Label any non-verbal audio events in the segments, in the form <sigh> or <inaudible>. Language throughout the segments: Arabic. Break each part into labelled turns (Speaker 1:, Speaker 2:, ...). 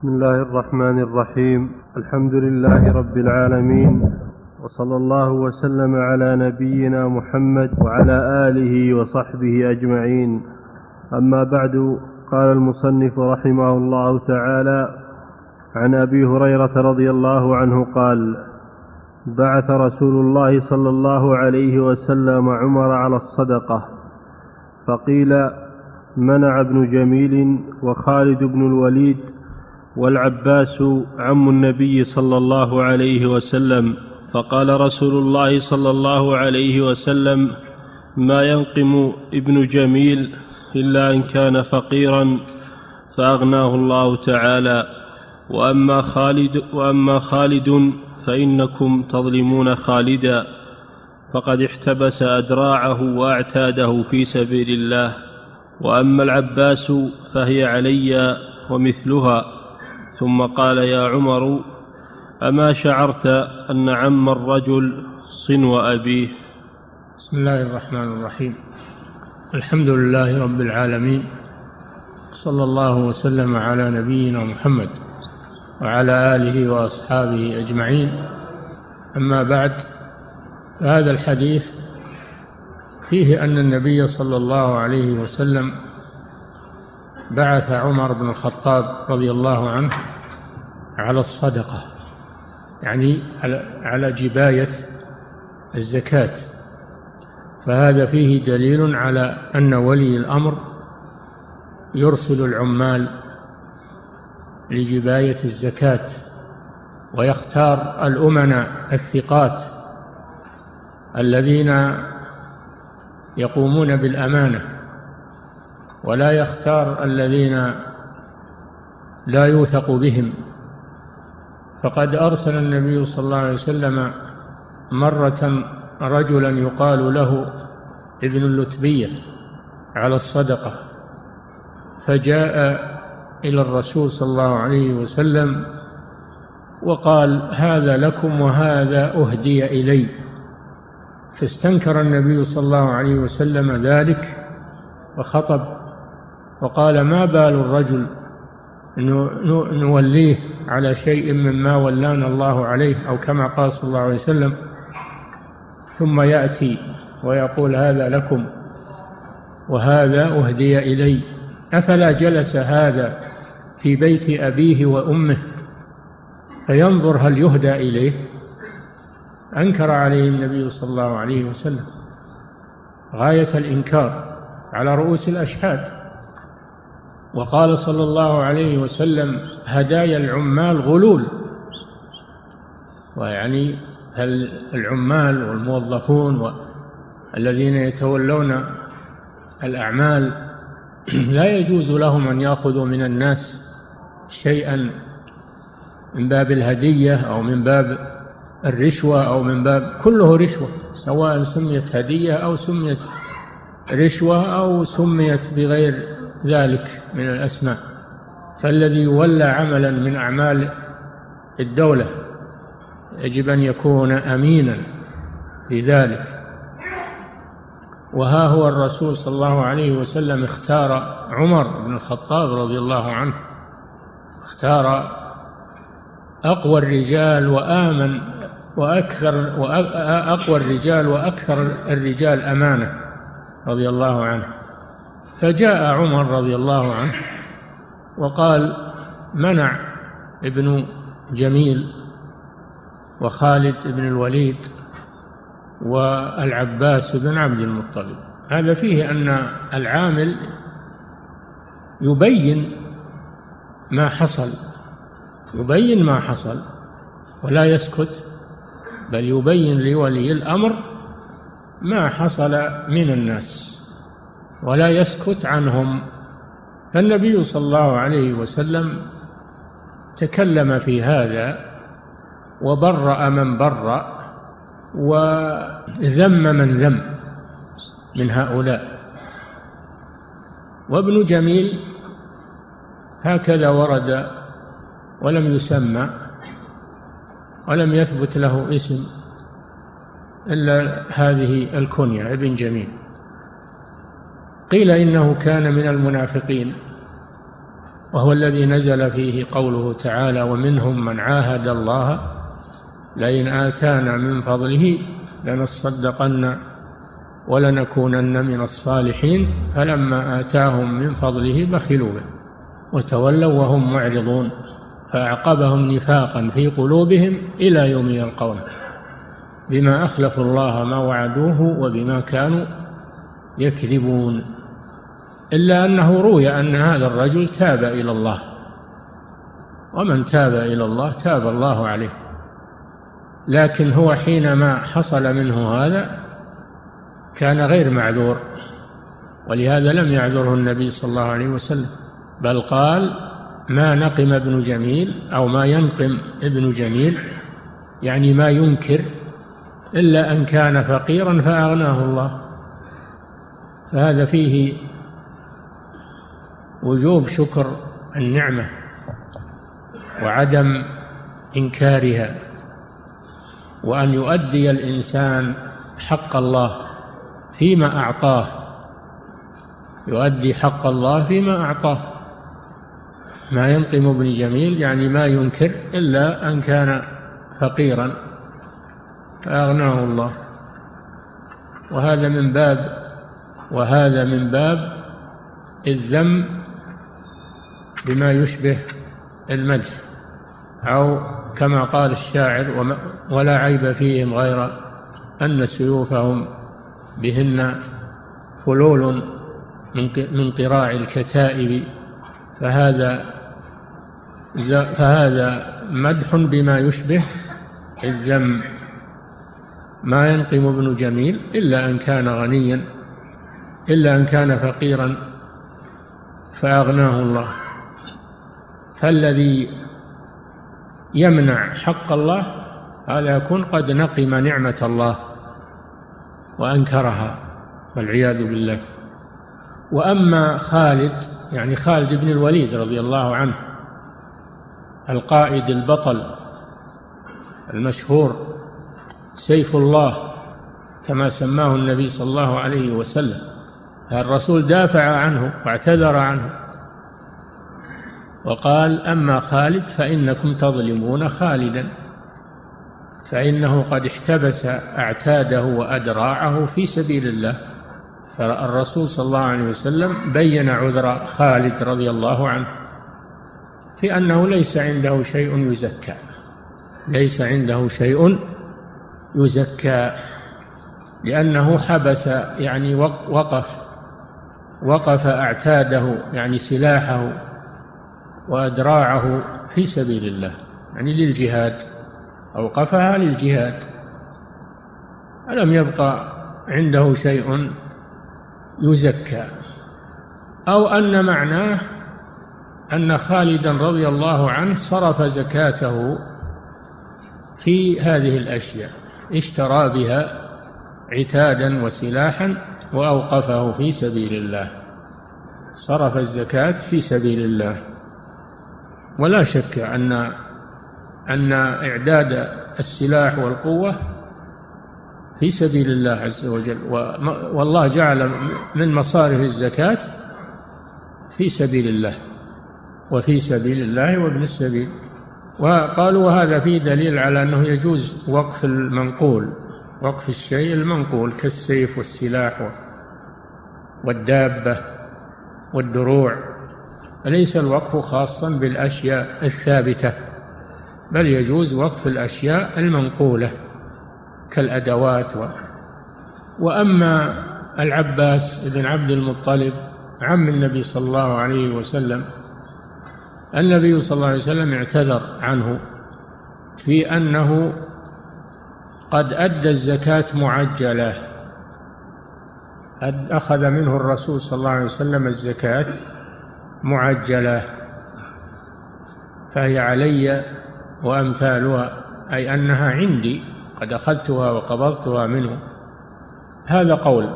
Speaker 1: بسم الله الرحمن الرحيم. الحمد لله رب العالمين. وصلى الله وسلم على نبينا محمد وعلى آله وصحبه أجمعين. أما بعد قال المصنف رحمه الله تعالى عن أبي هريرة رضي الله عنه قال بعث رسول الله صلى الله عليه وسلم عمر على الصدقة فقيل منع ابن جميل وخالد بن الوليد والعباس عم النبي صلى الله عليه وسلم فقال رسول الله صلى الله عليه وسلم ما ينقم ابن جميل إلا إن كان فقيرا فأغناه الله تعالى. وأما خالد وأما خالد فإنكم تظلمون خالدا. فقد احتبس أدراعه وأعتاده في سبيل الله. وأما العباس فهي علي ومثلها. ثم قال يا عمر أما شعرت أن عم الرجل صنو ابيه
Speaker 2: بسم الله الرحمن الرحيم. الحمد لله رب العالمين صلى الله وسلم على نبينا محمد وعلى آله وأصحابه أجمعين. أما بعد هذا الحديث فيه أن النبي صلى الله عليه وسلم بعث عمر بن الخطاب رضي الله عنه على الصدقة يعني على جباية الزكاة. فهذا فيه دليل على أن ولي الأمر يرسل العمال لجباية الزكاة ويختار الأمناء الثقات الذين يقومون بالأمانة. ولا يختار الذين لا يوثق بهم. فقد أرسل النبي صلى الله عليه وسلم مرة رجلا يقال له ابن اللتبية على الصدقة فجاء إلى الرسول صلى الله عليه وسلم وقال هذا لكم وهذا أهدي إلي. فاستنكر النبي صلى الله عليه وسلم ذلك وخطب وقال ما بال الرجل نوليه على شيء مما ولانا الله عليه أو كما قال صلى الله عليه وسلم. ثم يأتي ويقول هذا لكم وهذا أهدي إلي. أفلا جلس هذا في بيت أبيه وأمه؟ فينظر هل يهدى إليه؟ أنكر عليه النبي صلى الله عليه وسلم. غاية الإنكار على رؤوس الأشهاد. وقال صلى الله عليه وسلم هدايا العمال غلول. ويعني العمال والموظفون الذين يتولون الأعمال <clears throat> لا يجوز لهم أن يأخذوا من الناس شيئا من باب الهدية أو من باب الرشوة أو من باب كله رشوة سواء سميت هدية أو سميت رشوة أو سميت بغير ذلك من الأسماء. فالذي يولى عملا من أعمال الدولة يجب أن يكون أمينا لذلك. وها هو الرسول صلى الله عليه وسلم اختار عمر بن الخطاب رضي الله عنه. اختار أقوى الرجال وآمن وأكثر وأقوى الرجال وأكثر الرجال أمانة رضي الله عنه. فجاء عمر رضي الله عنه وقال منع ابن جميل وخالد بن الوليد والعباس بن عبد المطلب. هذا فيه أن العامل يبين ما حصل يبين ما حصل ولا يسكت بل يبين لولي الأمر ما حصل من الناس. ولا يسكت عنهم. فالنبي صلى الله عليه وسلم تكلم في هذا وبرأ من برأ وذم من ذم من هؤلاء. وابن جميل هكذا ورد ولم يسمى ولم يثبت له اسم إلا هذه الكنية ابن جميل. قيل إنه كان من المنافقين وهو الذي نزل فيه قوله تعالى ومنهم من عاهد الله لئن آتانا من فضله لنصدقن ولنكونن من الصالحين فلما آتاهم من فضله بخلوا به وتولوا وهم معرضون فأعقبهم نفاقا في قلوبهم إلى يوم يلقونه بما أخلفوا الله ما وعدوه وبما كانوا يكذبون. إلا أنه روي أن هذا الرجل تاب إلى الله. ومن تاب إلى الله تاب الله عليه. لكن هو حينما حصل منه هذا كان غير معذور. ولهذا لم يعذره النبي صلى الله عليه وسلم. بل قال ما نقم ابن جميل أو ما ينقم ابن جميل. يعني ما ينكر إلا أن كان فقيرا فأغناه الله. فهذا فيه وجوب شكر النعمة وعدم إنكارها وأن يؤدي الإنسان حق الله فيما أعطاه يؤدي حق الله فيما أعطاه. ما ينقم ابن جميل يعني ما ينكر إلا أن كان فقيرا فأغناه الله. وهذا من باب وهذا من باب الذم بما يشبه المدح أو كما قال الشاعر ولا عيب فيهم غير أن سيوفهم بهن فلول من قراع الكتائب. فهذا فهذا مدح بما يشبه الذم. ما ينقم ابن جميل إلا أن كان غنيا إلا أن كان فقيرا فأغناه الله. فالذي يمنع حق الله هذا يكون قد نقم نعمة الله وأنكرها والعياذ بالله. وأما خالد يعني خالد بن الوليد رضي الله عنه القائد البطل المشهور سيف الله كما سماه النبي صلى الله عليه وسلم. الرسول دافع عنه واعتذر عنه. وقال أما خالد فإنكم تظلمون خالدا فإنه قد احتبس أعتاده وأدراعه في سبيل الله. فالرسول صلى الله عليه وسلم بين عذر خالد رضي الله عنه في أنه ليس عنده شيء يزكى ليس عنده شيء يزكى لأنه حبس يعني وقف وقف أعتاده يعني سلاحه وأدراعه في سبيل الله يعني للجهاد أوقفها للجهاد. ألم يبقى عنده شيء يزكى؟ أو أن معناه أن خالدا رضي الله عنه صرف زكاته في هذه الأشياء اشترى بها عتادا وسلاحا وأوقفه في سبيل الله. صرف الزكاة في سبيل الله. ولا شك أن أن إعداد السلاح والقوة في سبيل الله عز وجل. والله جعل من مصارف الزكاة في سبيل الله وفي سبيل الله وابن السبيل. وقالوا وهذا فيه دليل على أنه يجوز وقف المنقول وقف الشيء المنقول كالسيف والسلاح والدابة والدروع. ليس الوقف خاصا بالأشياء الثابتة؟ بل يجوز وقف الأشياء المنقولة كالأدوات و... وأما العباس بن عبد المطلب عم النبي صلى الله عليه وسلم النبي صلى الله عليه وسلم اعتذر عنه في أنه قد أدى الزكاة معجلة. أخذ منه الرسول صلى الله عليه وسلم الزكاة معجلة فهي علي وأمثالها أي أنها عندي قد أخذتها وقبضتها منه. هذا قول.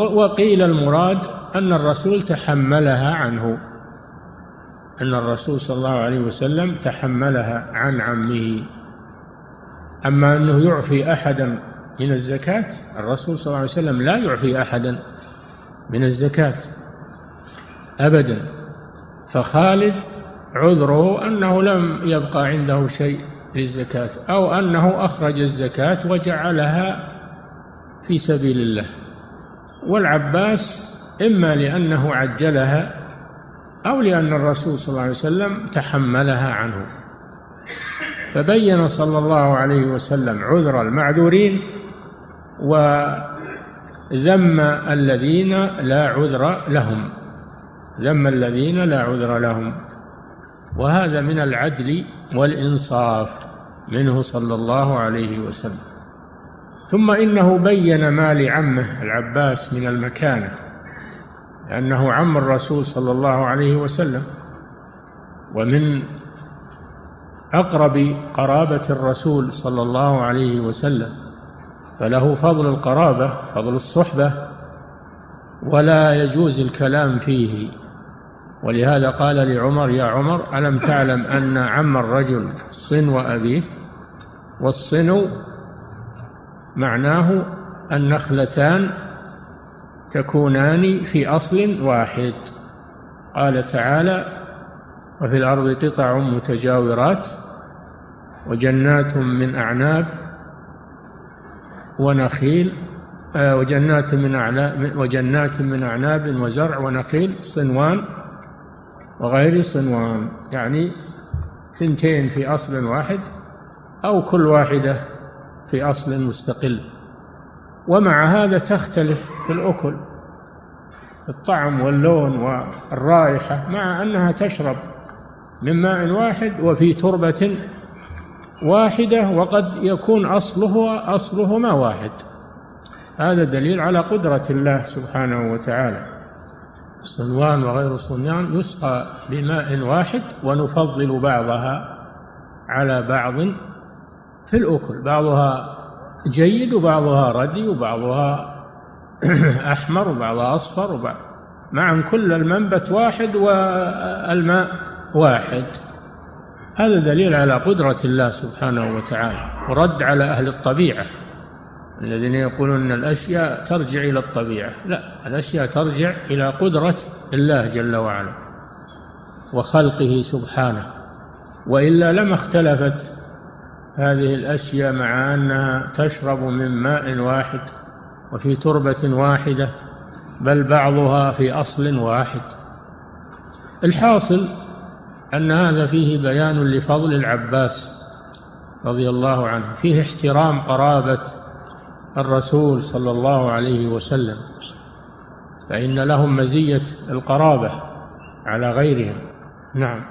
Speaker 2: وقيل المراد أن الرسول تحملها عنه أن الرسول صلى الله عليه وسلم تحملها عن عمه. أما أنه يعفي أحدا من الزكاة الرسول صلى الله عليه وسلم لا يعفي أحدا من الزكاة أبدا. فخالد عذره أنه لم يبقى عنده شيء للزكاة أو أنه أخرج الزكاة وجعلها في سبيل الله. والعباس إما لأنه عجلها أو لأن الرسول صلى الله عليه وسلم تحملها عنه. فبين صلى الله عليه وسلم عذر المعذورين وذم الذين لا عذر لهم. ذم الذين لا عذر لهم. وهذا من العدل والإنصاف منه صلى الله عليه وسلم. ثم إنه بين ما لعمه العباس من المكانة لأنه عم الرسول صلى الله عليه وسلم. ومن أقرب قرابة الرسول صلى الله عليه وسلم فله فضل القرابة فضل الصحبة ولا يجوز الكلام فيه. ولهذا قال لعمر يا عمر ألم تعلم أن عم الرجل صنو أبيه والصنو معناه النخلتان تكونان في أصل واحد. قال تعالى وفي الأرض قطع متجاورات وجنات من أعناب ونخيل آه، وجنات من أعناب وجنات من أعناب وزرع ونخيل صنوان وغير صنوان يعني ثنتين في أصل واحد أو كل واحدة في أصل مستقل. ومع هذا تختلف في الأكل الطعم واللون والرائحة مع أنها تشرب من ماء واحد وفي تربة واحدة وقد يكون أصله أصلهما واحد. هذا دليل على قدرة الله سبحانه وتعالى. صنوان وغير صنوان يسقى بماء واحد ونفضل بعضها على بعض في الأكل. بعضها جيد وبعضها ردي وبعضها <clears throat> أحمر وبعضها أصفر وبعض معا كل المنبت واحد والماء واحد. هذا دليل على قدرة الله سبحانه وتعالى ورد على أهل الطبيعة. الذين يقولون أن الأشياء ترجع إلى الطبيعة. لا الأشياء ترجع إلى قدرة الله جل وعلا وخلقه سبحانه. وإلا لما اختلفت هذه الأشياء مع أنها تشرب من ماء واحد وفي تربة واحدة بل بعضها في أصل واحد. الحاصل أن هذا فيه بيان لفضل العباس رضي الله عنه فيه احترام قرابة الرسول صلى الله عليه وسلم فإن لهم مزية القرابة على غيرهم. نعم.